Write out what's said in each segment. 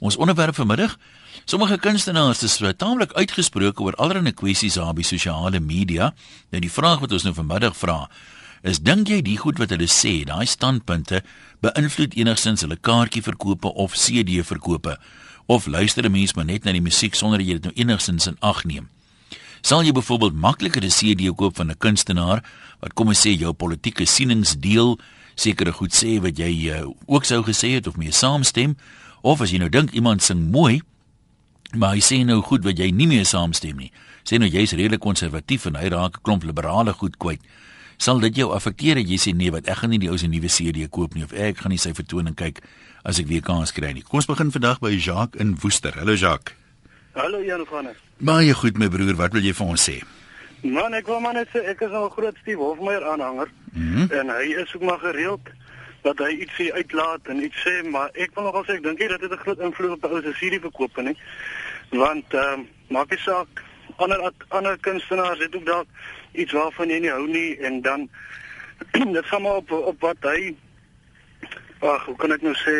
Ons onderwerp vanmiddag, sommige kunstenaars is taamlik uitgesproke oor allerlei kwessies op die sosiale media. Nou die vraag wat ons nou vanmiddag vra, is dink jy die goed wat hulle sê, daai standpunte beïnvloed enigsins hulle kaartjieverkope of CD verkope? Of luister 'n mens maar net na die musiek sonder dat jy dit nou enigsins in ag neem? Sal jy byvoorbeeld makliker 'n CD koop van 'n kunstenaar wat kom ons sê jou politieke sienings deel, sekere goed sê wat jy uh, ook sou gesê het of mee saamstem, of as jy nou dink iemand sing mooi, maar hy sê nou goed wat jy nie mee saamstem nie. Sê nou jy's redelik konservatief en hy raak 'n klomp liberale goed kwyt. Sal dit jou affekteer as jy sê nee, wat ek gaan nie die ou se nuwe CD koop nie of ek gaan nie sy vertoning kyk as ek weer kans kry nie. Kom ons begin vandag by Jacques in Woester. Hallo Jacques. Hallo Jan van der. Baie goed my broer, wat wil jy vir ons sê? Man, ek wou maar net sê ek is nou 'n groot Steve Hofmeyer aanhanger. Mm -hmm. En hy is ook maar gereeld dat hy ietsie uitlaat en iets sê, maar ek wil nogal sê ek dink nie dat dit 'n groot invloed op se serie verkoop nie. Want ehm um, maak nie saak ander ander kunstenaars het ook dalk iets waarvan jy nie hou nie en dan dit gaan maar op op wat hy Ag, hoe kan ek nou sê?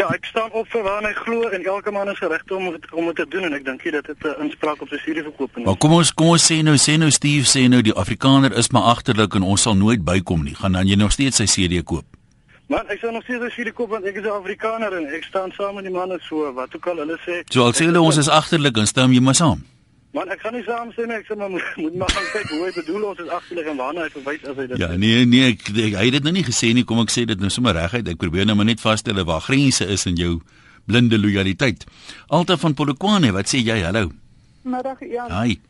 Ja, ek staan op vir waar hy glo en elke man is geregtig om om dit te doen en ek dink jy dat dit 'n inspraak op sy studie verkoop is. Maar kom ons kom ons sê nou sê nou Steve sê nou die Afrikaner is maar agterlik en ons sal nooit bykom nie. Gaan dan jy nog steeds sy CD koop? Man, ek sou nog steeds sy CD koop want ek is 'n Afrikaner en ek staan saam met die manne so wat ook al hulle sê. So al sê hulle ons is agterlik en stem jy maar saam. Man, ek gaan nie saam sê nie, ek sê maar moet maar gaan kyk hoe hy bedoel ons is agterlig en waarna hy verwys as hy dit Ja, nee nee, ek, ek hy het dit nou nie gesê nie, kom ek sê dit nou sommer reguit. Ek probeer nou maar net vasstel waar grense is in jou blinde lojaliteit. Alta van Polokwane, wat sê jy? Hallo. Middag Jan. Hi.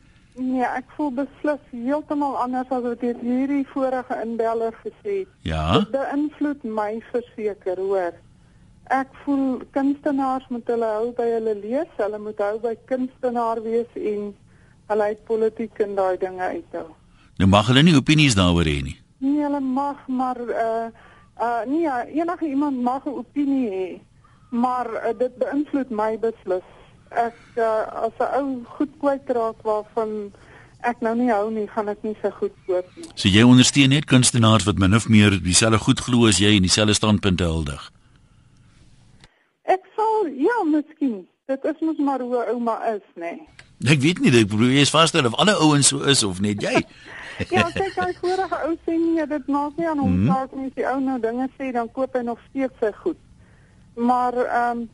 Nee, ek voel beslis heeltemal anders as wat dit hierdie vorige inbeller gesê het. Ja. Dit beïnvloed my verseker, hoor. Ek voel kunstenaars moet hulle hou by hulle lees, hulle moet hou by kunstenaar wees en hulle uit politiek en daai dinge uithou. Nou mag hulle nie opinies daaroor hê nie. Nee, hulle mag maar uh uh nee, enige iemand mag 'n opinie hê, maar uh, dit beïnvloed my beslis. Ek uh, as 'n ou goed kwyt raak waarvan ek nou nie hou nie, gaan ek nie so goed koop nie. So jy ondersteun net kunstenaars wat min of meer dieselfde goed glo as jy en dieselfde standpunte huldig. Ja, miskien. Dit is mos maar hoe ouma is, nê. Nee. Ek weet nie, ek probeer eens vasstel of alle ouens so is of net jy. ja, kyk, hy vorige ou sê nie dit maak nie aan hom mhm. saak nie as die ou nou dinge sê dan koop hy nog steeds sy goed. Maar ehm um,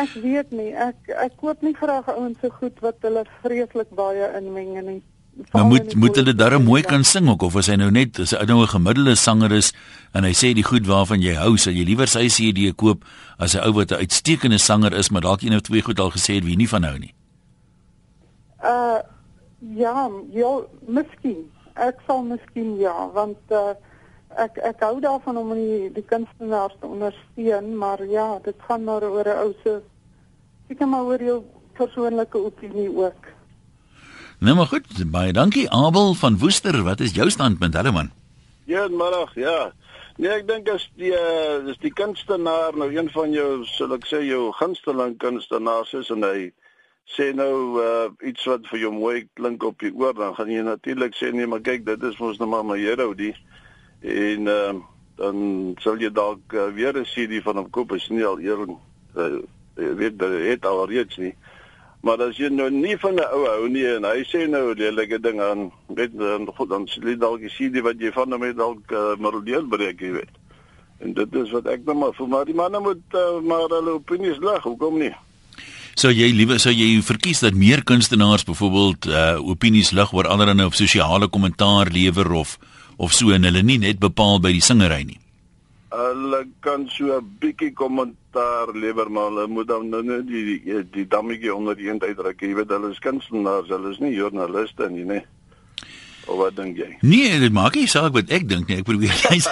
ek weet nie, ek ek koop nie graag ouens so goed wat hulle vreeslik baie inmeng nie. Maar moet moet hulle darem mooi kan sing ook of as hy nou net as hy nou 'n gemiddelde sanger is en hy sê die goed waarvan jy hou, sal jy liewer sy CD koop as 'n ou wat 'n uitstekende sanger is, maar dalk een of twee goed al gesê het wie nie van hou nie. Uh ja, ja, miskien. Ek sal miskien ja, want uh ek ek hou daarvan om die die kunstenaars te ondersteun, maar ja, dit gaan maar oor 'n ou se seker maar oor jou persoonlike opinie ook. Nou maar goed, baie dankie Abel van Woester. Wat is jou standpunt, hallo man? Ja, middag, ja. Nee, ek dink as die uh, is die kunstenaar nou een van jou, sal ek sê jou gunsteling kunstenaars is en hy sê nou uh, iets wat vir jou mooi klink op die oor, dan gaan jy natuurlik sê nee, maar kyk, dit is mos nou maar my hero die en uh, dan sal jy dalk uh, weer 'n CD van hom koop as nie al eers uh, weet dat dit al reeds nie. Maar as jy nou nie van 'n ou hou nie en hy sê nou lelike ding aan, weet dan goed dan sê dalk jy sien die wat jy van hom het dalk uh, maar deel breek jy weet. En dit is wat ek nou maar vir maar die manne moet uh, maar hulle opinies lag, hoekom nie? So jy liewe sou jy verkies dat meer kunstenaars byvoorbeeld uh, opinies lig oor ander en op sosiale kommentaar lewer of of so en hulle nie net bepaal by die singery nie. Hulle kan so 'n bietjie kommentaar lewer maar hulle moet dan nou net die die, die, dammetjie onder die eend uitdruk. Jy weet hulle is kunstenaars, hulle is nie joernaliste nie, nee. Of wat dink jy? Nee, dit maak nie saak wat ek dink nie. Ek probeer jy's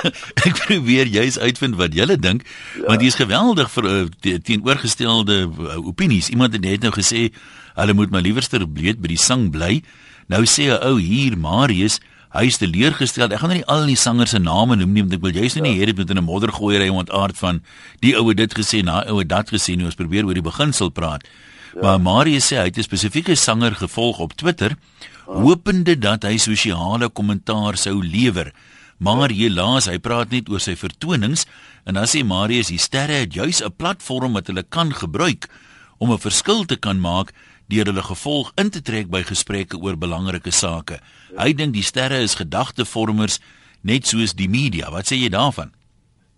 ek probeer jy's uitvind wat julle dink, ja. want dis geweldig vir uh, teenoorgestelde uh, opinies. Iemand het net nou gesê hulle moet maar liewerster bleed by die sang bly. Nou sê 'n ou hier, Marius, hy is teleurgestel. Ek gaan nie al die sangers se name noem nie want ek wil nou nie ja. hê dit moet in 'n moddergooiery ontaard van die oue dit gesê, na oue dat gesê nie. Ons probeer oor die beginsel praat. Ja. Maar Marius sê hy het 'n spesifieke sanger gevolg op Twitter, ja. hopende dat hy sosiale kommentaar sou lewer. Maar helaas, hy praat net oor sy vertonings en dan sê Marius die sterre het juis 'n platform wat hulle kan gebruik om 'n verskil te kan maak deur hulle gevolg in te trek by gesprekke oor belangrike sake. Hy dink die sterre is gedagtevormers net soos die media. Wat sê jy daarvan?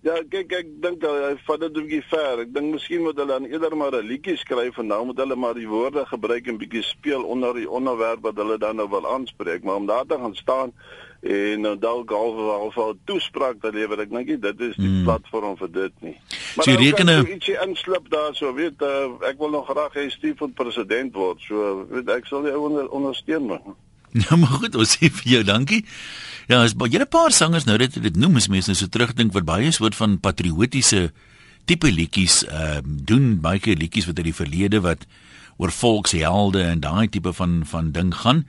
Ja, kyk ek dink hy vat dit 'n bietjie ver. Ek dink miskien moet hulle aan eerder maar 'n liedjie skryf en nou moet hulle maar die woorde gebruik en bietjie speel onder die onderwerp wat hulle dan nou wil aanspreek, maar om daar te gaan staan en nou dalk half 'n toespraak te lewer, ek dink dit is die mm. platform vir dit nie. Maar so jy nou ietsie inslip daar so, weet uh, ek wil nog graag hê Steve moet president word. So weet ek sal jou onder, ondersteun maar. Ja, maar goed, ons sê vir jou dankie. Ja, is baie 'n paar sangers nou dat dit noem as mense nou so terugdink wat baie soort van patriotiese tipe liedjies ehm uh, doen, baie keer liedjies wat uit die verlede wat oor volkshelde en daai tipe van van ding gaan.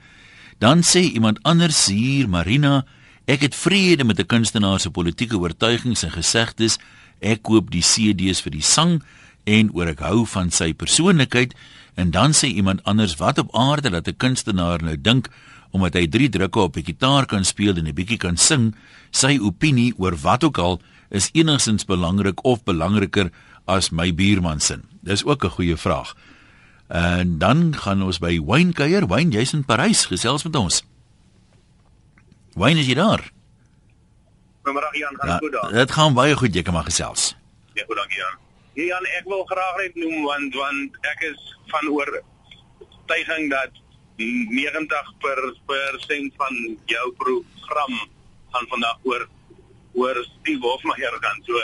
Dan sê iemand anders hier, Marina, ek het vrede met 'n kunstenaar se politieke oortuigings en gesegdes. Ek koop die CD's vir die sang en oor ek hou van sy persoonlikheid. En dan sê iemand anders wat op aarde dat 'n kunstenaar nou dink omdat hy drie drukke op die gitaar kan speel en 'n bietjie kan sing, sy opinie oor wat ook al is enigstens belangrik of belangriker as my buurman se. Dis ook 'n goeie vraag. En dan gaan ons by Wayne kuier. Wayne, jy's in Parys, gesels met ons. Wayne, is jy daar? Goeiemôre Jan, gaan ja, goed daar? Dit gaan baie goed, jy kan maar gesels. Ja, goed dankie Jan. Ja, Jan, ek wil graag net noem want want ek is van oor tuiging dat 90 per persent van jou program gaan vandag oor oor Steve Hofmeyer gaan so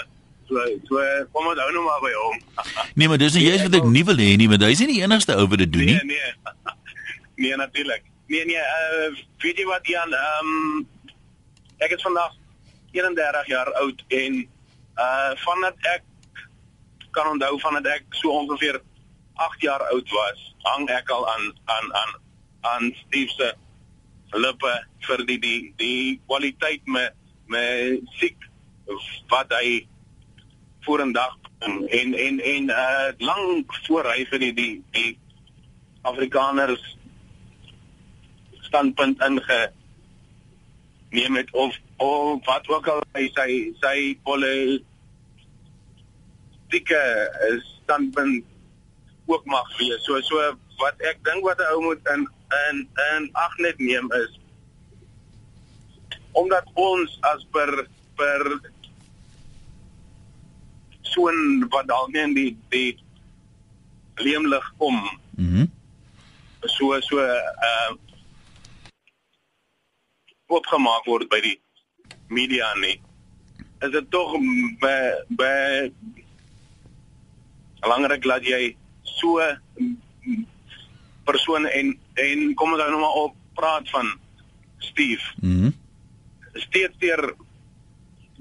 so so kom ons nou maar by hom. nee, maar dis nie jy's wat ek nie wil hê nie, want hy's nie die enigste ou wat dit doen nie. Nee, nee. nee natuurlik. Nee nee, uh weet jy wat Jan, ehm um, ek is vandag 31 jaar oud en uh vandat ek kan onthou vandat ek so ongeveer 8 jaar oud was, hang ek al aan aan aan aan Steve se lippe vir die die die kwaliteit me me siek wat hy vorendag en en en uh lank voor hy vir die die, die Afrikaners standpunt inge neem het of of wat ook al hy sy sy politieke standpunt ook mag wees. So so wat ek dink wat 'n ou moet in in in ag net neem is omdat ons as per per soen wat dalk net die die leemlig kom. Mhm. Mm so so uh opgemaak word by die media nie. Is dit tog by by belangrik dat jy so persoon en en kom ons nou maar op praat van Steve. Mhm. Mm Steeds deur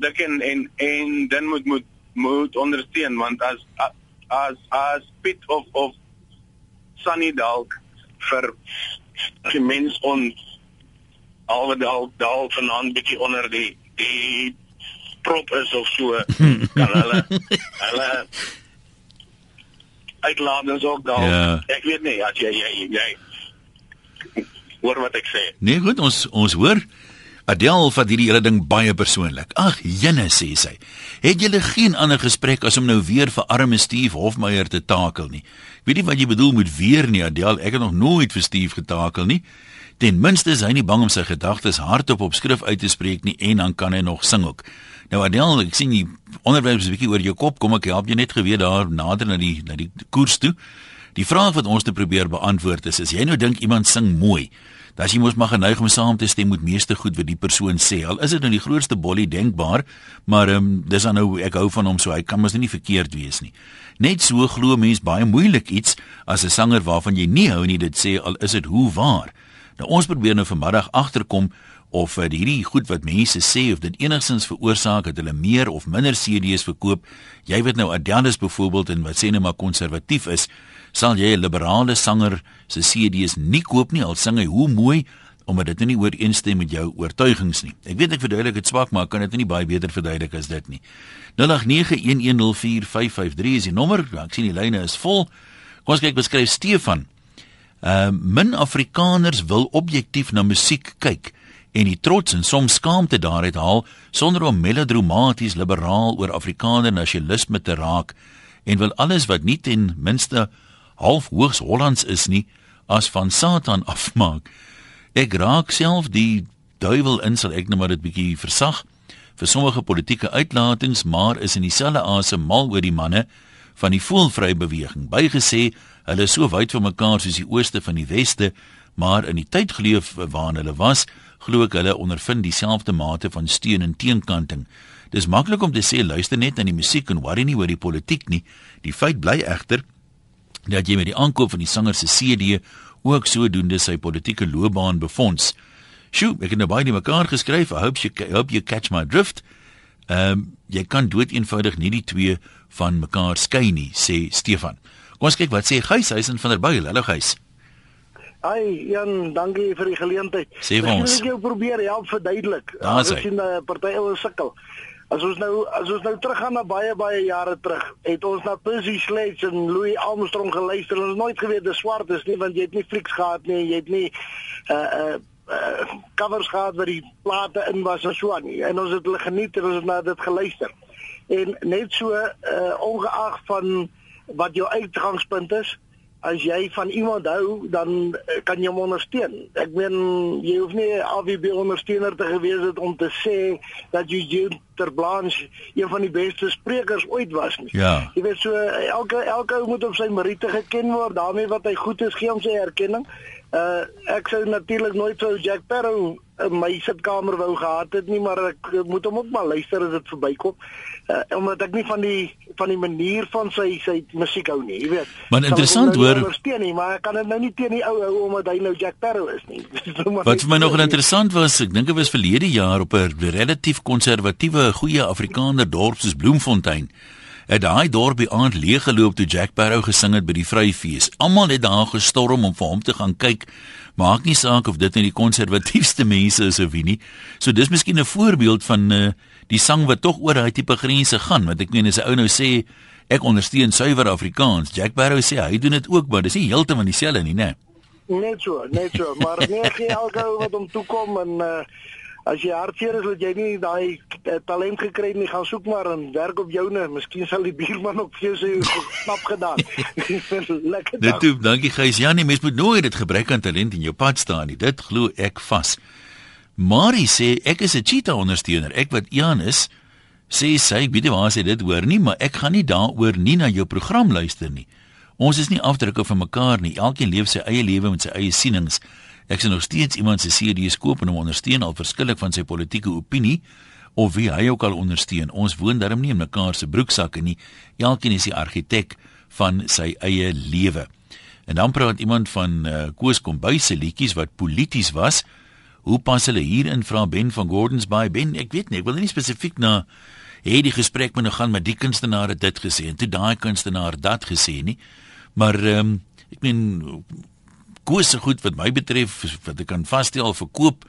dik en en en dan moet moet moet ondersteun want as as as bit of of sunny dalk vir die mens ons alwe dalk dalk vanaand bietjie onder die die prop is of so kan hulle hulle uitladings ook daar. Ja. Ek weet nie as jy jy jy hoor wat ek sê. Nee, goed, ons ons hoor Adel vat hierdie hele ding baie persoonlik. Ag, jenne sê sy. Het julle geen ander gesprek as om nou weer vir arme Steve Hofmeyer te takel nie? Weet jy wat jy bedoel met weer nie, Adel? Ek het nog nooit vir Steve getakel nie. Ten minste is hy nie bang om sy gedagtes hardop op skrif uit te spreek nie en dan kan hy nog sing ook. Nou Adel, ek sien jy onderwerp is 'n bietjie oor jou kop. Kom ek help jou net geweet daar nader na die na die koers toe. Die vraag wat ons te probeer beantwoord is, is jy nou dink iemand sing mooi? Dat jy mos maar geneig om saam te stem met meeste goed wat die persoon sê. Al is dit nou die grootste bollie denkbaar, maar ehm um, dis dan nou ek hou van hom so hy kan mos nie verkeerd wees nie. Net so glo mens baie moeilik iets as 'n sanger waarvan jy nie hou nie dit sê al is dit hoe waar. Nou ons probeer nou vanmiddag agterkom of uh, hierdie goed wat mense sê of dit enigstens veroorsaak dat hulle meer of minder CD's verkoop. Jy weet nou Adanus byvoorbeeld en wat sê net maar konservatief is, sal jy 'n liberale sanger se CD's nie koop nie al sing hy hoe mooi omdat dit nie ooreenstem met jou oortuigings nie. Ek weet ek verduidelik dit swak maar kan dit nie baie beter verduidelik as dit nie. 0891104553 is die nommer. Ek sien die lyne is vol. Kom ons kyk beskryf Stefan. Uh min Afrikaners wil objektief na musiek kyk en die trots en soms skaamte daaruit haal sonder om melodramaties liberaal oor Afrikaner nasionalisme te raak en wil alles wat nie ten minste half hoogs Hollands is nie as van Satan afmaak. Ek raak self die duiwel in sal ek net maar dit bietjie versag vir sommige politieke uitlatings maar is in dieselfde asem mal oor die manne van die voelvry beweging bygesê hulle is so wyd van mekaar soos die ooste van die weste maar in die tyd geleef waarin hulle was glo ek hulle ondervind dieselfde mate van steun en teenkanting. Dis maklik om te sê luister net aan die musiek en worry nie oor die politiek nie. Die feit bly egter dat jy met die aankoop van die sanger se CD ook sodoende sy politieke loopbaan befonds. Sjoe, ek het nou baie die mekaar geskryf. I hope you hope you catch my drift. Ehm um, jy kan dood eenvoudig nie die twee van mekaar skei nie, sê Stefan. Kom ons kyk wat sê Gys Huisen van der Byl. Hallo Gys. Ai, Jan, dankie vir die geleentheid. Sê vir ons. Ek wil jou probeer help verduidelik. Ons sien 'n party ouens sukkel. As ons nou as ons nou teruggaan na baie baie jare terug, het ons na Percy Sledge en Louis Armstrong geluister en ons nooit geweet dis swart is nie want jy het nie flieks gehad nie, jy het nie uh uh uh, covers gehad waar die plate in was en so aan nie. En ons het hulle geniet en ons het na dit geluister. En net so uh ongeag van wat jou uitgangspunt is, as jy van iemand hou, dan eh, kan jy hom ondersteun. Ek meen jy hoef nie AWB ondersteuner te gewees het om te sê dat jy Jupiter Blanche een van die beste sprekers ooit was nie. Ja. Jy weet so elke elke ou moet op sy meriete geken word, daarmee wat hy goed is, gee hom sy erkenning. Uh ek sou natuurlik nooit so Jack Sparrow my sitkamer wou gehad het nie, maar ek moet hom ook maar luister as dit verbykom. Uh omdat ek nie van die van die manier van sy sy musiek hou nie, jy weet. Maar ek interessant, nou hoor. ondersteun nie, maar ek kan dit nou nie teen die ou hou omdat hy nou Jack Sparrow is nie. Wat vir my nog interessant was, ek dink dit was verlede jaar op 'n relatief konservatiewe goeie Afrikaner dorp soos Bloemfontein. Het daai dorpie aand leeggeloop toe Jack Barrow gesing het by die Vryfees. Almal het daar gestorm om vir hom te gaan kyk. Maak nie saak of dit nou die konservatiefste mense is of wie nie. So dis miskien 'n voorbeeld van uh, die sang wat tog oor daai tipe grense gaan, want ek meen as 'n ou nou sê ek ondersteun suiwer Afrikaans, Jack Barrow sê hy doen dit ook, maar dis nie heeltemal dieselfde nie, né? Net so, net so, maar nee, gee elke ou wat hom toe kom en uh as jy hartseer is dat jy nie daai uh, talent gekry het nie, gaan soek maar en werk op joune. Miskien sal die buurman ook vir jou sê knap gedaan. Lekker. Dit dag. toe, dankie Gys. Ja, nee, mens moet nooit dit gebrek aan talent in jou pad staan nie. Dit glo ek vas. Marie sê ek is 'n cheetah ondersteuner. Ek wat Ian is, sê sy, ek weet nie waar sy dit hoor nie, maar ek gaan nie daaroor nie na jou program luister nie. Ons is nie afdrukke van mekaar nie. Elkeen leef sy eie lewe met sy eie sienings. Ek sien nog steeds iemand se CD's koop en hom ondersteun al verskillik van sy politieke opinie of wie hy ook al ondersteun. Ons woon darm nie in mekaar se broeksakke nie. Elkeen is die argitek van sy eie lewe. En dan praat iemand van uh, Koos Kombuis se liedjies wat polities was. Hoe pas hulle hierin vra Ben van Gordons Bay? Ben, ek weet nie, ek wil nie spesifiek na hê die gesprek moet nou gaan met die kunstenaar het dit gesê en toe daai kunstenaar dat gesê nie. Maar ehm um, ek meen Koos se goed wat my betref wat ek kan vasstel verkoop,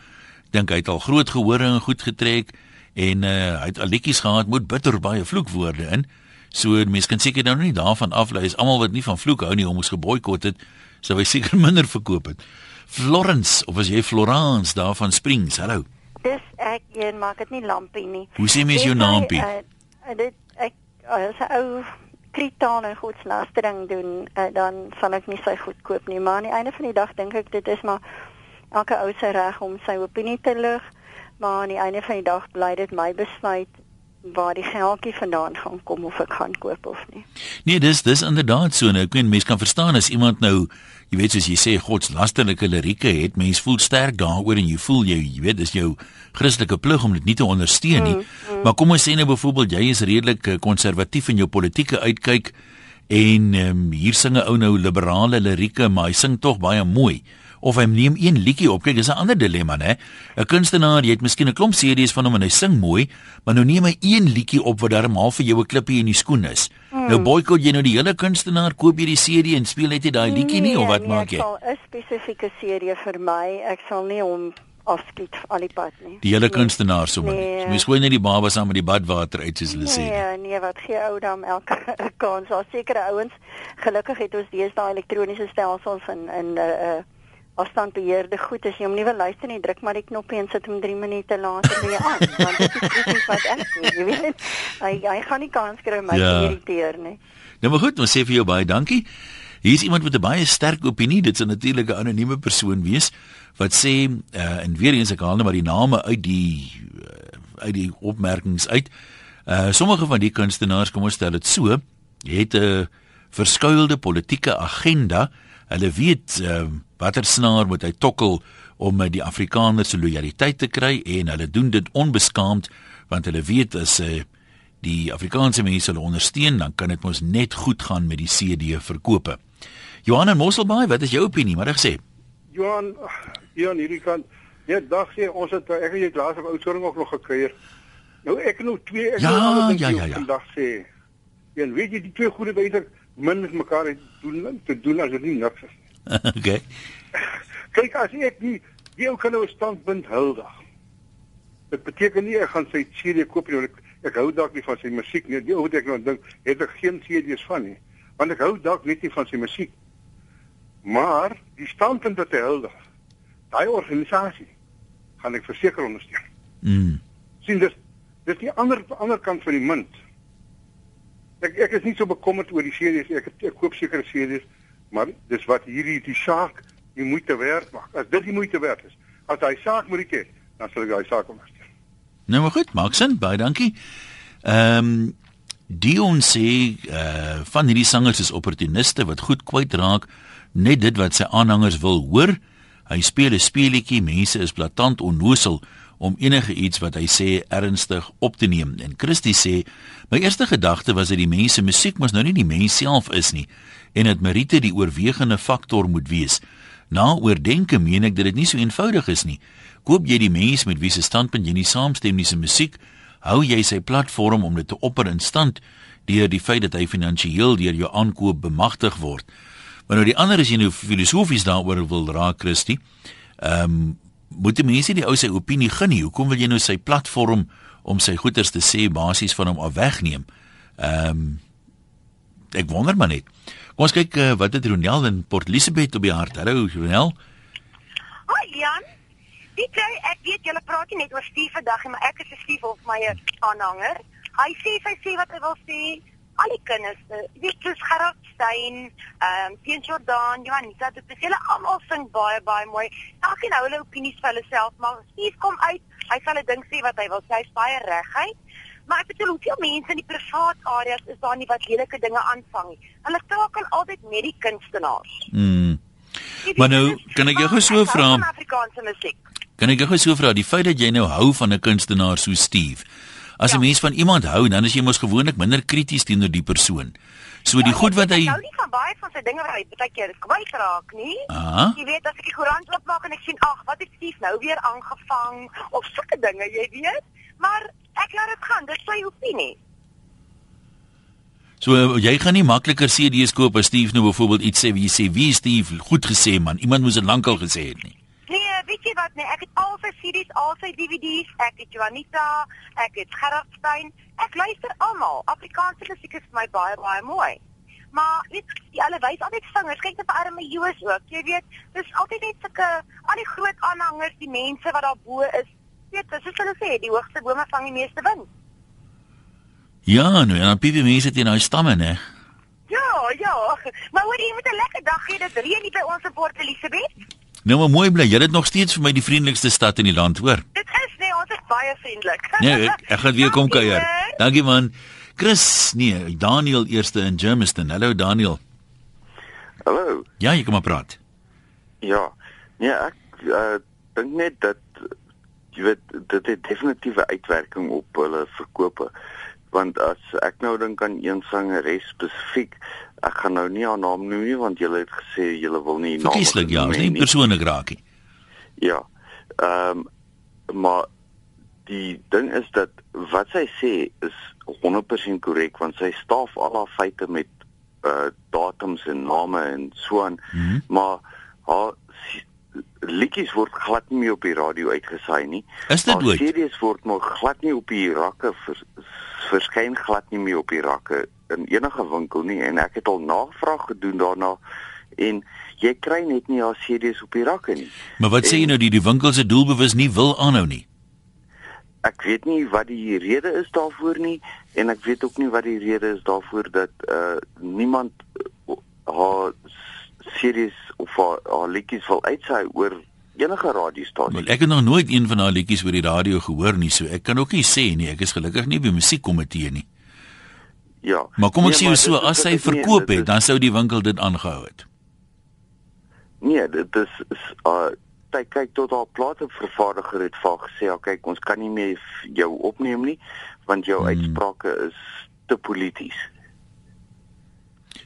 dink hy het al groot gehore en goed getrek en uh, hy het al liedjies gehad met bitter baie vloekwoorde in. So mense kan seker nou nie daarvan aflei is almal wat nie van vloek hou nie om ons geboikot het, sou hy seker minder verkoop het. Florence of as jy Florence daar van Springs. Hallo. Dis ek een maak dit nie lampie nie. Hoe sê mens jou naampie? Uh, dit ek as 'n ou kritaan en goedslastering doen, uh, dan sal ek nie sy goed koop nie, maar aan die einde van die dag dink ek dit is maar elke ou se reg om sy opinie te lig, maar aan die einde van die dag bly dit my besluit waar die geldjie vandaan gaan kom of ek gaan koop of nie. Nee, dis dis inderdaad so. Nou, ek meen mense kan verstaan as iemand nou, jy weet soos jy sê godslasterlike lirieke het, mens voel sterk daaroor en jy voel jy, jy weet dis jou Christelike plig om dit nie te ondersteun nie. Mm, mm. Maar kom ons sê nou byvoorbeeld jy is redelik eh, konservatief in jou politieke uitkyk en um, hier sing 'n ou nou liberale lirieke, maar hy sing tog baie mooi. Of hy neem een liedjie op. Kyk, dis 'n ander dilemma, né? 'n Kunstenaar, jy het miskien 'n klomp CD's van hom en hy sing mooi, maar nou neem hy een liedjie op wat darm half vir jou 'n klippie in die skoen is. Hmm. Nou boikot jy nou die hele kunstenaar, koop jy die CD en speel net daai liedjie nie of wat nee, maak jy? Ek sal 'n spesifieke serie vir my. Ek sal nie hom afskiet al die pad nie. Die hele Nee. kunstenaar sommer. Nee. Nee. Mens gooi net die baba saam met die badwater uit soos hulle sê. Nee, nee, wat gee ou dan elke kans. Daar sekere ouens. Gelukkig het ons deesdae elektroniese stelsels en en uh, uh afstandbeheerde goed as jy hom nie wil luister nie, druk maar die knoppie en sit hom 3 minute later weer aan, want dit is presies wat ek doen, jy weet. Hy hy gaan nie kans kry om my Ja. te irriteer nie. Nou maar goed, ons sê vir jou baie dankie. Hier is iemand met 'n baie sterk opinie. Dit sou natuurlik 'n anonieme persoon wees wat sê uh, en weer eens ek haal net maar die name uit die uh, uit die opmerkings uit. Uh sommige van die kunstenaars, kom ons stel dit so, het 'n verskuilde politieke agenda. Hulle weet uh, watter snaar moet hy tokkel om uh, die Afrikaners se lojaliteit te kry en hulle doen dit onbeskaamd want hulle weet as uh, die Afrikaanse mense hulle ondersteun, dan kan dit mos net goed gaan met die CD verkope. Johan en Mosselbaai, wat is jou opinie? Maar gesê. Johan, hier aan hierdie kant, net dag sê ons het ek het jy laas op oudsoring ook nog gekry. Nou ek nou twee ek Ja, ander ding ja, ja, jou ja. vandag sê. En weet jy die twee goede beter min met mekaar het doen te doen as dit nie niks is. nie. okay. Kyk as ek die die ou kan nou 'n standpunt huldig. Dit beteken nie ek gaan sy CD koop nie want ek, ek hou dalk nie van sy musiek nie. Die ou wat ek nou dink, het ek geen CD's van nie. Want ek hou dalk net nie van sy musiek. Maar die standpunt wat hy huldig, daai organisasie gaan ek verseker ondersteun. Mm. sien dis dis die ander ander kant van die munt. Ek ek is nie so bekommerd oor die nie. ek ek koop sekere series, maar dis wat hierdie die saak die moeite werd maak. As dit die moeite werd is, as hy saak moet hê, dan sal ek daai saak ondersteun. Nou maar goed, maak sin. Baie dankie. Ehm um, Dion sê uh van hierdie sangers is opportuniste wat goed kwyt raak net dit wat sy aanhangers wil hoor. Hy speel 'n speletjie, mense is blaatant onnosel om enige iets wat hy sê ernstig op te neem. En Christie sê, my eerste gedagte was dat die mense musiek mos nou nie die mens self is nie en dat Merite die oorwegende faktor moet wees. Na oordenke meen ek dat dit nie so eenvoudig is nie. Koop jy die mens met wie se standpunt jy nie saamstem nie se musiek, hou jy sy platform om dit te opper in stand deur die feit dat hy finansiëel deur jou aankoop bemagtig word. Maar nou die ander is jy nou filosofies daaroor wil raak Christie. Ehm um, moet die mense die ou sy opinie gun nie. Hoekom wil jy nou sy platform om sy goeders te sê basies van hom af wegneem? Ehm um, ek wonder maar net. Kom ons kyk uh, wat het Ronel in Port Elizabeth op die hart. Hallo Ronel. Hoi Jan. Weet jy, ek weet julle praat nie net oor Steve vandag nie, maar ek is 'n Steve of my aanhanger. Hy sê sy sê wat hy wil sê. Al die kinders, eh, weet jy, soos Gerard Stein, ehm um, Teen Jordan, Johanita, dit is hulle almal sing baie baie mooi. Elkeen hou hulle opinies vir hulle self, maar Steve kom uit, hy sal 'n ding sê wat hy wil sê, hy's baie reguit. Maar ek bedoel, hoeveel mense in die privaat areas is daar nie wat lelike dinge aanvang nie. Hulle takel altyd met die kunstenaars. Mm. Maar nou, kan ek jou gou so vra? van Afrikaanse musiek. Kan ek jou gou so vra, die feit dat jy nou hou van 'n kunstenaar so Steve. As 'n Ja. mens van iemand hou, dan is jy mos gewoonlik minder krities teenoor die persoon. So die goed wat hy hou nie van baie van sy dinge wat hy baie keer kwyt raak nie. Aha. Jy weet as ek die koerant oopmaak en ek sien ag, wat het Steve nou weer aangevang of sulke dinge, jy weet. Maar ek laat dit gaan, dis sy opinie. So jy gaan nie makliker CD's koop as Steve nou byvoorbeeld iets sê wie sê wie Steve goed gesê man. Iemand moes dit lankal gesê het nie. Nee, weet jy wat nee, ek het al sy CD's, al sy DVD's, ek het Juanita, ek het Gerard Stein. Ek luister almal. Afrikaanse musiek is vir my baie baie mooi. Maar weet jy, hulle wys altyd vingers. Kyk net vir arme Joos ook. Jy weet, dis altyd net sulke al die groot aanhangers, die mense wat daar bo is. Weet, dis soos hulle sê, die hoogste bome vang die meeste wind. Ja, nou en dan piep die mense teen daai stamme, né? Ja, ja. Maar hoor jy met 'n lekker dag gee dit reën hier by ons in Port Elizabeth. Nou maar mooi bly. Jy het nog steeds vir my die vriendelikste stad in die land, hoor. Dit is nee, ons is baie vriendelik. Nee, ek, ek gaan weer kom kuier. Dankie man. Chris, nee, Daniel eerste in Germiston. Hallo Daniel. Hallo. Ja, jy kom maar praat. Ja. Nee, ek uh, dink net dat jy weet dit het definitiewe uitwerking op hulle verkope. Want as ek nou dink aan een sangeres spesifiek, ek gaan nou nie haar naam noem nie want julle het gesê julle wil nie name Verkieslik ja, nie persoonlik raak nie. Ja. Ehm maar die ding is dat wat sy sê is 100% korrek want sy staaf al haar feite met uh datums en name en so aan. Mhm. Maar haar liedjies word glad nie meer op die radio uitgesaai nie. Is dit ooit? CD's word maar glad nie op die rakke vers, verskyn glad nie meer op die rakke in enige winkel nie en ek het al navraag gedoen daarna en jy kry net nie haar CD's op die rakke nie. Maar wat sê jy En- nou die die winkels se doelbewus nie wil aanhou nie? Ek weet nie wat die rede is daarvoor nie en ek weet ook nie wat die rede is daarvoor dat uh niemand uh, haar series of haar, haar liedjies wil uitsaai oor enige radiostasie. Wel, ek het nog nooit een van haar liedjies oor die radio gehoor nie, so ek kan ook nie sê nie. Ek is gelukkig nie by musiekkomitee nie. Ja. Maar kom ek Nee, sê jou so, dit as sy verkoop dit het, dan sou die winkel dit aangehou het. Nee, dit is, is uh sy kyk tot haar platevervaardiger het vir gesê, "Ja, kyk, ons kan nie meer jou opneem nie want jou hmm. uitsprake is te polities."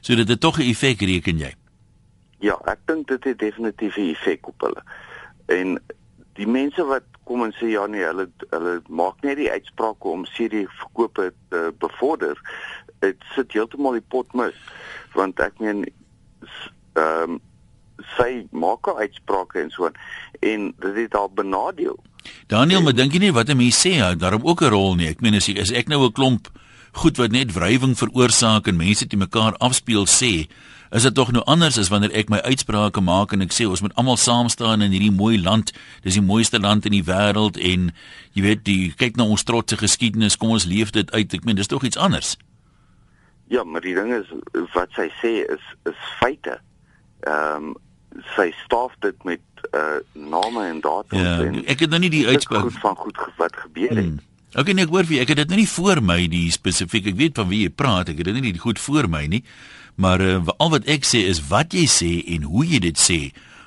So dit het tog 'n effek reken jy. Ja, ek dink dit het definitief 'n effek op hulle. En die mense wat kom en sê ja nee, hulle hulle maak net die uitsprake om CD verkope te bevorder, dit sit heeltemal die pot mis. Want ek meen ehm um, sy maak haar uitsprake en so aan en dit het haar benadeel. Daniel, maar dink jy nie wat 'n mens sê, hou daarom ook 'n rol nie. Ek meen as ek, as ek nou 'n klomp goed wat net wrywing veroorsaak en mense te mekaar afspeel sê, is dit tog nou anders as wanneer ek my uitsprake maak en ek sê ons moet almal saam staan in hierdie mooi land. Dis die mooiste land in die wêreld en jy weet, die kyk na ons trotse geskiedenis, kom ons leef dit uit. Ek meen, dis tog iets anders. Ja, maar die ding is wat sy sê is is feite. Ehm um, sy staaf dit met uh name en datums Ja, en ek het nou nie die uitspraak goed van goed wat gebeur het. Hmm. Okay, nee, ek hoor vir jou. Ek het dit nou nie voor my die spesifiek. Ek weet van wie jy praat. Ek het dit nie goed voor my nie. Maar uh, al wat ek sê is wat jy sê en hoe jy dit sê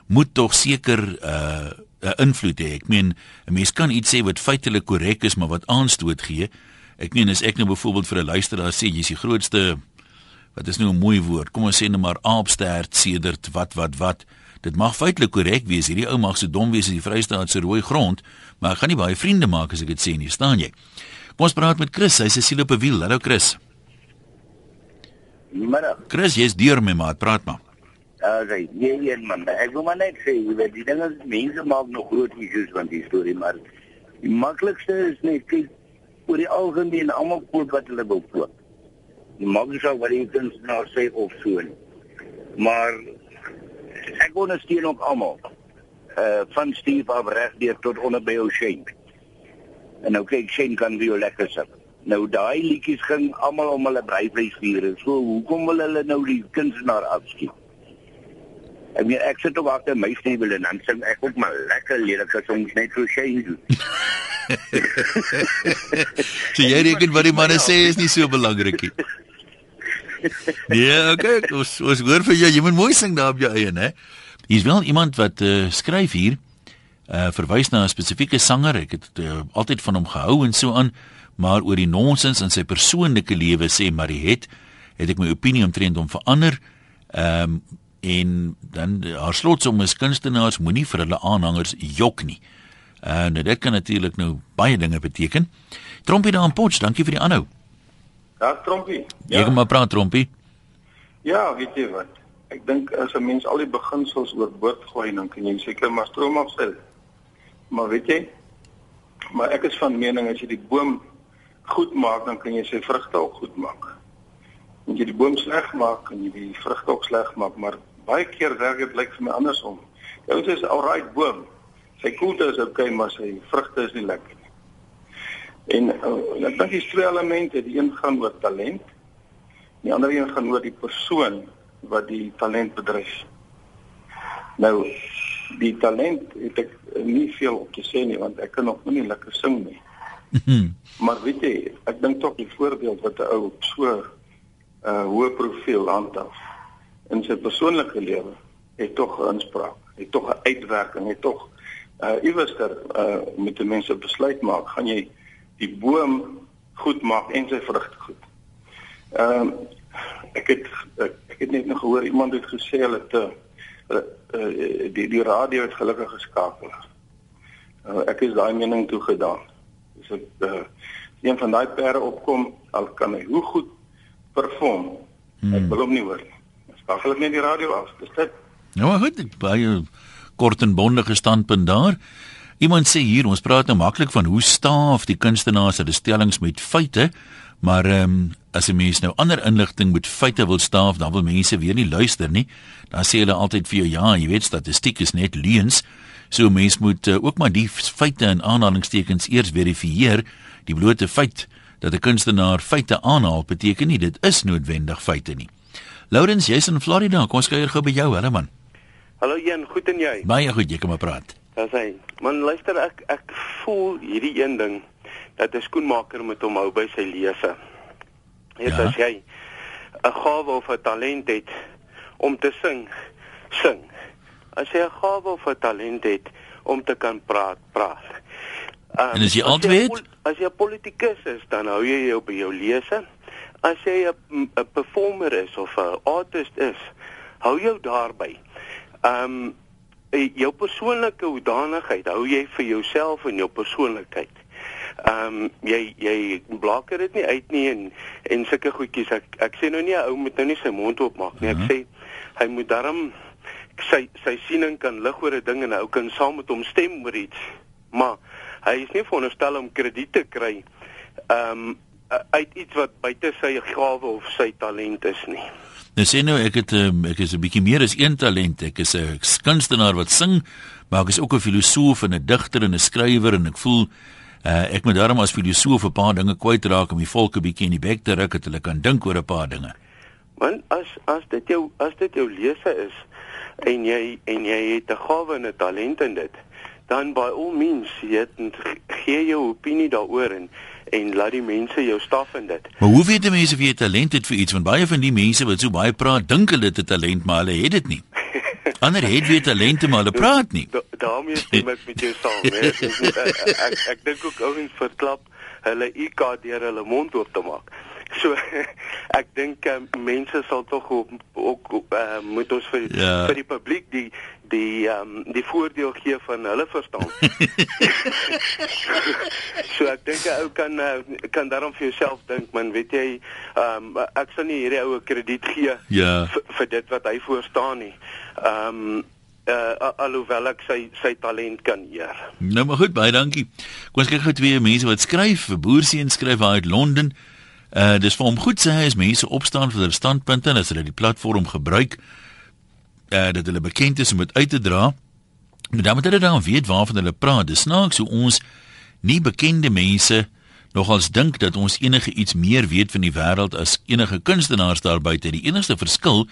moet tog seker 'n uh, invloed hê. Ek meen 'n mens kan iets sê wat feitelik korrek is, maar wat aanstoot gee. Ek meen as ek nou byvoorbeeld vir 'n luisteraar sê jy's die grootste wat is nou 'n mooi woord. Kom ons sê net maar aapstert sedert wat wat wat. Dit mag feitelik korrek wees. Hierdie ou mag so dom wees as die Vrystaat se rooi grond, maar ek gaan nie baie vriende maak as ek dit sê nie, staan jy? Kom ons praat met Chris. Hy's 'n siel op 'n wiel. Hallo Chris. Middag. Chris, jy's deur my maat. Praat maar. Okay, nee nee man, ek wil maar net sê, jy weet, die ding is mense maak nog groot issues van die storie, maar die maklikste is net kyk oor die algemeen almal koop wat hulle wil koop. Die maak nie saak wat die kunstenaar sê of so nie. Maar ek ondersteun ook almal. Uh van Steve af reg deur tot onder by O'Shane. En nou kyk Shane kan vir jou lekker sing. Nou daai liedjies ging almal om hulle breivleisviere. So hoekom wil hulle nou die kunstenaar afskiet? Ek meen ek sit op agter my stewel en dan sing ek ook maar lekker lelike songs net so doen. So jy reken wat die manne sê is nie so belangrik nie. Ja, okay, ons ons hoor vir jou. Jy moet mooi sing daar op jou eie, né? Hier's wel iemand wat uh, skryf hier uh verwys na 'n spesifieke sanger. Ek het uh, altyd van hom gehou en so aan, maar oor die nonsens in sy persoonlike lewe sê Mariet, het ek my opinie omtrent hom verander. Ehm um, en dan haar slotsom is kunstenaars moenie vir hulle aanhangers jok nie. En uh, dit kan natuurlik nou baie dinge beteken. Trompie daar in Potch, dankie vir die aanhou. Ja, Trompie. Ja. Jy kan maar praat Trompie. Ja, weet jy wat? Ek dink as 'n mens al die beginsels oorboord gooi, dan kan jy seker maar stroom afstel. Maar weet jy? Maar ek is van mening as jy die boom goed maak, dan kan jy sy vrugte ook goed maak. As jy die boom sleg maak, kan jy die vrugte ook sleg maak, maar baie keer werk dit lyk vir my andersom. Jou sê is alright boom. Sy koelte is okay, maar sy vrugte is nie lekker nie. En uh, ek dink dis twee elemente, die een gaan oor talent Die ander een gaan oor die persoon wat die talent bedryf. Nou die talent het ek nie veel op te sê nie want ek kan nog nie lekker sing nie. Maar weet jy, ek dink tog die voorbeeld wat 'n ou so 'n uh, hoë profiel handhaaf in sy persoonlike lewe het tog 'n inspraak, het tog 'n uitwerking, het tog uh iewers ter uh met die mense besluit maak, gaan jy die boom goed maak en sy vrugte goed. Ehm ek het ek, ek het net nog gehoor iemand het gesê hulle het uh, uh, die die radio het gelukkig geskakel. Uh, ek is daai mening toegedaan. Dis ek uh, een van daai perde opkom, al kan hy hoe goed perform. Hmm. Ek wil hom nie hoor nie. Skakel ek net die radio af. Dis dit. Nou maar goed, baie kort en bondige standpunt daar. Iemand sê hier, ons praat nou maklik van hoe staaf die kunstenaars hulle stellings met feite, maar ehm um, as 'n mens nou ander inligting met feite wil staaf, dan wil mense weer nie luister nie. Dan sê hulle altyd vir jou ja, jy weet statistiek is net leuns. So mens moet uh, ook maar die feite in aanhalingstekens eers verifieer. Die blote feit dat 'n kunstenaar feite aanhaal beteken nie dit is noodwendig feite nie. Laurens, jy's in Florida. Kom ons kuier gou by jou, hallo man. Hallo Jan, goed en jy? Baie goed, jy kom maar praat. Dis hy. Man, luister ek ek voel hierdie een ding dat 'n skoenmaker moet hom hou by sy lese. Dit ja. as jy 'n gawe of 'n talent het om te sing, sing. As jy 'n gawe of 'n talent het om te kan praat, praat. Um, en as jy altyd as jy 'n politikus is, dan hou jy jou by jou lese. As jy 'n performer is of 'n artist is, hou jou daarby. Um, jou persoonlike hoedanigheid hou jy vir jouself en jou persoonlikheid. Ehm um, jy jy blokker dit nie uit nie en en sulke goedjies ek ek sê nou nie 'n ou moet nou nie sy mond oopmaak nie. Ek mhm. sê hy moet daarom sy sy siening kan lig oor 'n ding en hy kan saam met hom stem oor iets. Maar hy is nie veronderstel om krediet te kry ehm um, uit iets wat buite sy gawe of sy talent is nie. Nou sê nou ek het um, ek is 'n bietjie meer as een talent. Ek is 'n kunstenaar wat sing, maar ek is ook 'n filosoof en 'n digter en 'n skrywer en ek voel uh, ek moet daarom as filosoof 'n paar dinge kwytraak om die volk 'n bietjie in die bek te ruk dat hulle kan dink oor 'n paar dinge. Want as as dit jou as dit jou lese is en jy en jy het 'n gawe en 'n talent in dit, dan by al means jy gee jou opinie daaroor en en laat die mense jou staf in dit. Maar hoe weet mense of jy talent het vir iets want baie van die mense wat so baie praat dink hulle het 'n talent maar hulle het dit nie. Ander het weer talente maar hulle praat nie. Da, daarom is dit met met jou saam, hè. ek ek dink ook ouens verklap hulle IQ deur hulle mond oop te maak. So ek dink um, mense sal tog ook, ook uh, moet ons vir ja. vir die publiek die die ehm um, die voordeel gee van hulle verstaan. so ek dink ou kan uh, kan daarom vir jouself dink man, weet jy, ehm um, ek sal nie hierdie oue krediet gee ja. vir dit wat hy voorstaan nie. Ehm um, uh alhoewel ek sy sy talent kan eer. Nou maar goed, baie dankie. Kom ons kyk gou twee mense wat skryf. Boerseën skryf uit Londen. Uh dis vir hom goed sê hy is mense opstaan vir hulle standpunte en as hulle die platform gebruik uh dat hulle bekend is om dit uit te dra. Maar dan moet hulle dan weet waarvan hulle praat. Dis snaaks hoe ons nie bekende mense nogals dink dat ons enige iets meer weet van die wêreld as enige kunstenaars daar buite. Die enigste verskil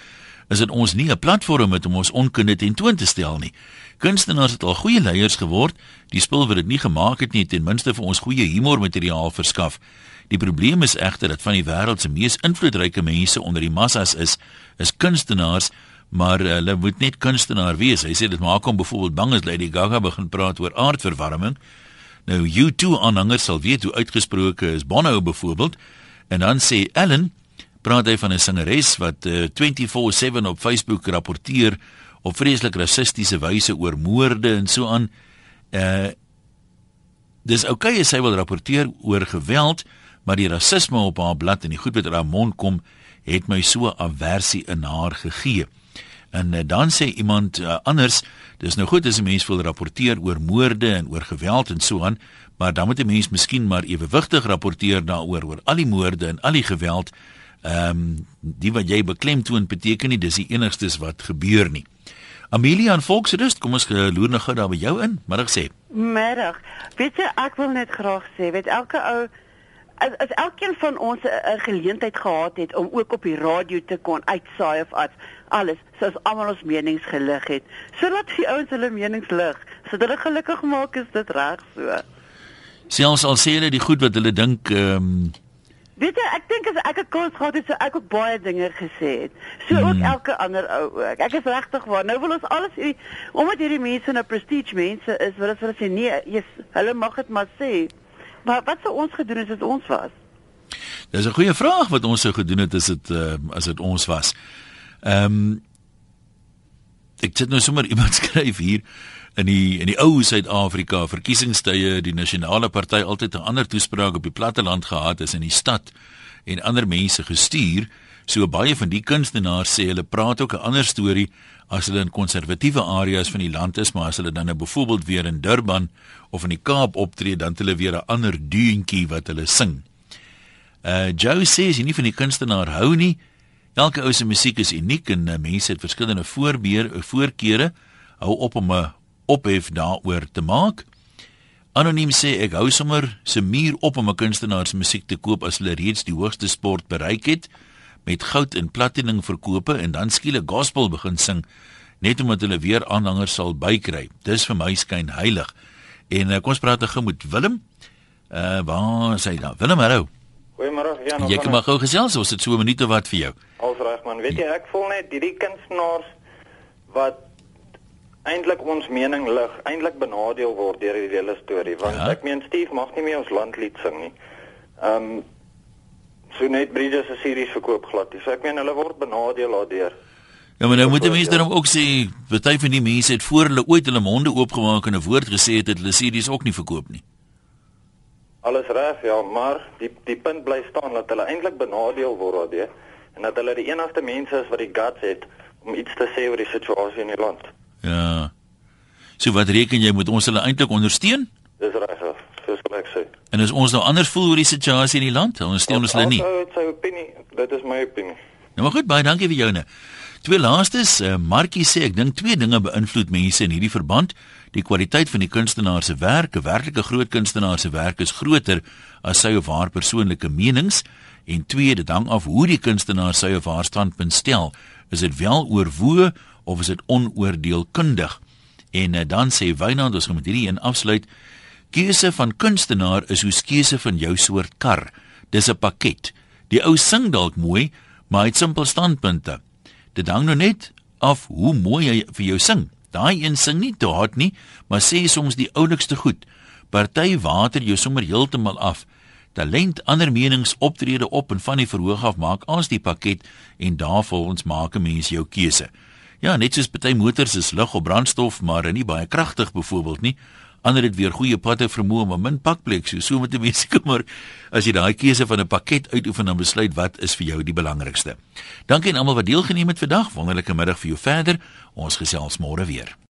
is dat ons nie 'n platform het om ons onkunde ten toon te stel nie. Kunstenaars het al goeie leiers geword. Die spul wat dit nie gemaak het nie, ten minste vir ons goeie humormateriaal verskaf. Die probleem is egter dat van die wêreld se mees invloedryke mense onder die massas is, is kunstenaars, maar hulle moet net kunstenaar wees. Hy sê dit maak hom byvoorbeeld bang as Lady Gaga begin praat oor aardverwarming. Nou U2 aanhangers sal weet hoe uitgesproke is Bono byvoorbeeld. En dan sê Ellen praat hy van 'n sangeres wat uh, eh, 24/7 op Facebook rapporteer op vreeslik rassistiese wyse oor moorde en so aan. Uh Dis oukei okay as sy wil rapporteer oor geweld, maar die rasisme op haar blad en die goed wat uit haar mond kom, het my so aversie in haar gegee. En uh, dan sê iemand uh, anders, dis nou goed as 'n mens wil rapporteer oor moorde en oor geweld en so aan, maar dan moet 'n mens miskien maar ewewigtig rapporteer daaroor oor al die moorde en al die geweld. Ehm um, die wat jy beklemtoon beteken nie dis die enigstes wat gebeur nie. Amelia en Volksrust, kom ons loer nou gou daar by jou in. Middag sê. Middag. Weet jy, ek wil net graag sê, weet elke ou as, as elkeen van ons 'n geleentheid gehad het om ook op die radio te kon uitsaai of as alles soos almal ons menings gelig het sodat die ouens hulle menings lig sodat hulle gelukkig maak is dit reg so. Selfs al sê hulle die goed wat hulle dink ehm um... weet jy ek dink as ek 'n kans gehad het so ek ook baie dinge gesê het. So hmm. ook elke ander ou ook. Ek is regtig waar. Nou wil ons alles hierdie omdat hierdie mense nou prestige mense is wil ons hulle sê nee yes, hulle mag dit maar sê Maar wat sou ons gedoen het as dit ons was? Dis 'n goeie vraag wat ons sou gedoen het as dit uh, as dit ons was. Ehm um, ek het nou sommer iemand skryf hier in die in die ou Suid-Afrika verkiesingstye die nasionale party altyd 'n ander toespraak op die platteland gehad as in die stad en ander mense gestuur. So baie van die kunstenaars sê hulle praat ook 'n ander storie as hulle in konservatiewe areas van die land is, maar as hulle dan nou byvoorbeeld weer in Durban of in die Kaap optree, dan het hulle weer 'n ander deuntjie wat hulle sing. Uh Joe sê as jy nie van die kunstenaar hou nie, elke ou se musiek is uniek en uh, mense het verskillende voorbeer voorkeure. Hou op om 'n ophef daaroor te maak. Anoniem sê ek hou sommer se muur op om 'n kunstenaar se musiek te koop as hulle reeds die hoogste sport bereik het met goud en platinum verkope en dan skielik gospel begin sing net omdat hulle weer aanhangers sal bykry. Dis vir my skyn heilig. En uh, kom ons praat gou met Willem. Uh waar sê hy dan? Willem, hallo. Goeiemôre, Jan. Jy kan maar gou gesels, ons het so 'n minuut of wat vir jou. Als reg man, weet jy ek voel net hierdie kunstenaars wat eintlik ons mening lig, eintlik benadeel word deur hierdie hele storie, want ja. ek meen Steve mag nie meer ons landlied sing nie. Ehm um, so net Bridges se series verkoop glad. So ek meen hulle word benadeel daardeur. Ja, maar nou moet mense dan ook sê, party van die mense het voor hulle ooit hulle monde oopgemaak en 'n woord gesê het dat hulle series ook nie verkoop nie. Alles reg, ja, maar die die punt bly staan dat hulle eintlik benadeel word daardeur en dat hulle die enigste mense is wat die guts het om iets te sê oor die situasie in die land. Ja. So wat reken jy moet ons hulle eintlik ondersteun? Dis reg. En as ons nou anders voel oor die situasie in die land, ondersteun ons hulle nie. Dit is sy opinie. Dit is my opinie. Nou maar goed, baie dankie vir joune. Twee laastes, uh, Markie sê ek dink twee dinge beïnvloed mense in hierdie verband. Die kwaliteit van die kunstenaar se werk, 'n werklike groot kunstenaar se werk is groter as sy of haar persoonlike menings en twee, dit hang af hoe die kunstenaar sy of haar standpunt stel. Is dit wel oorwoe of is dit onoordeelkundig? En uh, dan sê Wynand ons gaan met hierdie een afsluit. Keuse van kunstenaar is hoe keuse van jou soort kar. Dis 'n pakket. Die ou sing dalk mooi, maar hy het simpel standpunte. Dit hang nou net af hoe mooi hy vir jou sing. Daai een sing nie te hard nie, maar sê soms die oulikste goed. Party water jou sommer heeltemal af. Talent, ander menings, optrede op en van die verhoog af maak as die pakket en daarvolgens maak 'n mens jou keuse. Ja, net soos party motors is lig op brandstof, maar nie baie kragtig byvoorbeeld nie. Ander het weer goeie patte vermoë om 'n min pakplek so so met 'n mens kommer as jy daai keuse van 'n pakket uitoefen en besluit wat is vir jou die belangrikste. Dankie aan almal wat deelgeneem het vandag. Wonderlike middag vir jou verder. Ons gesels môre weer.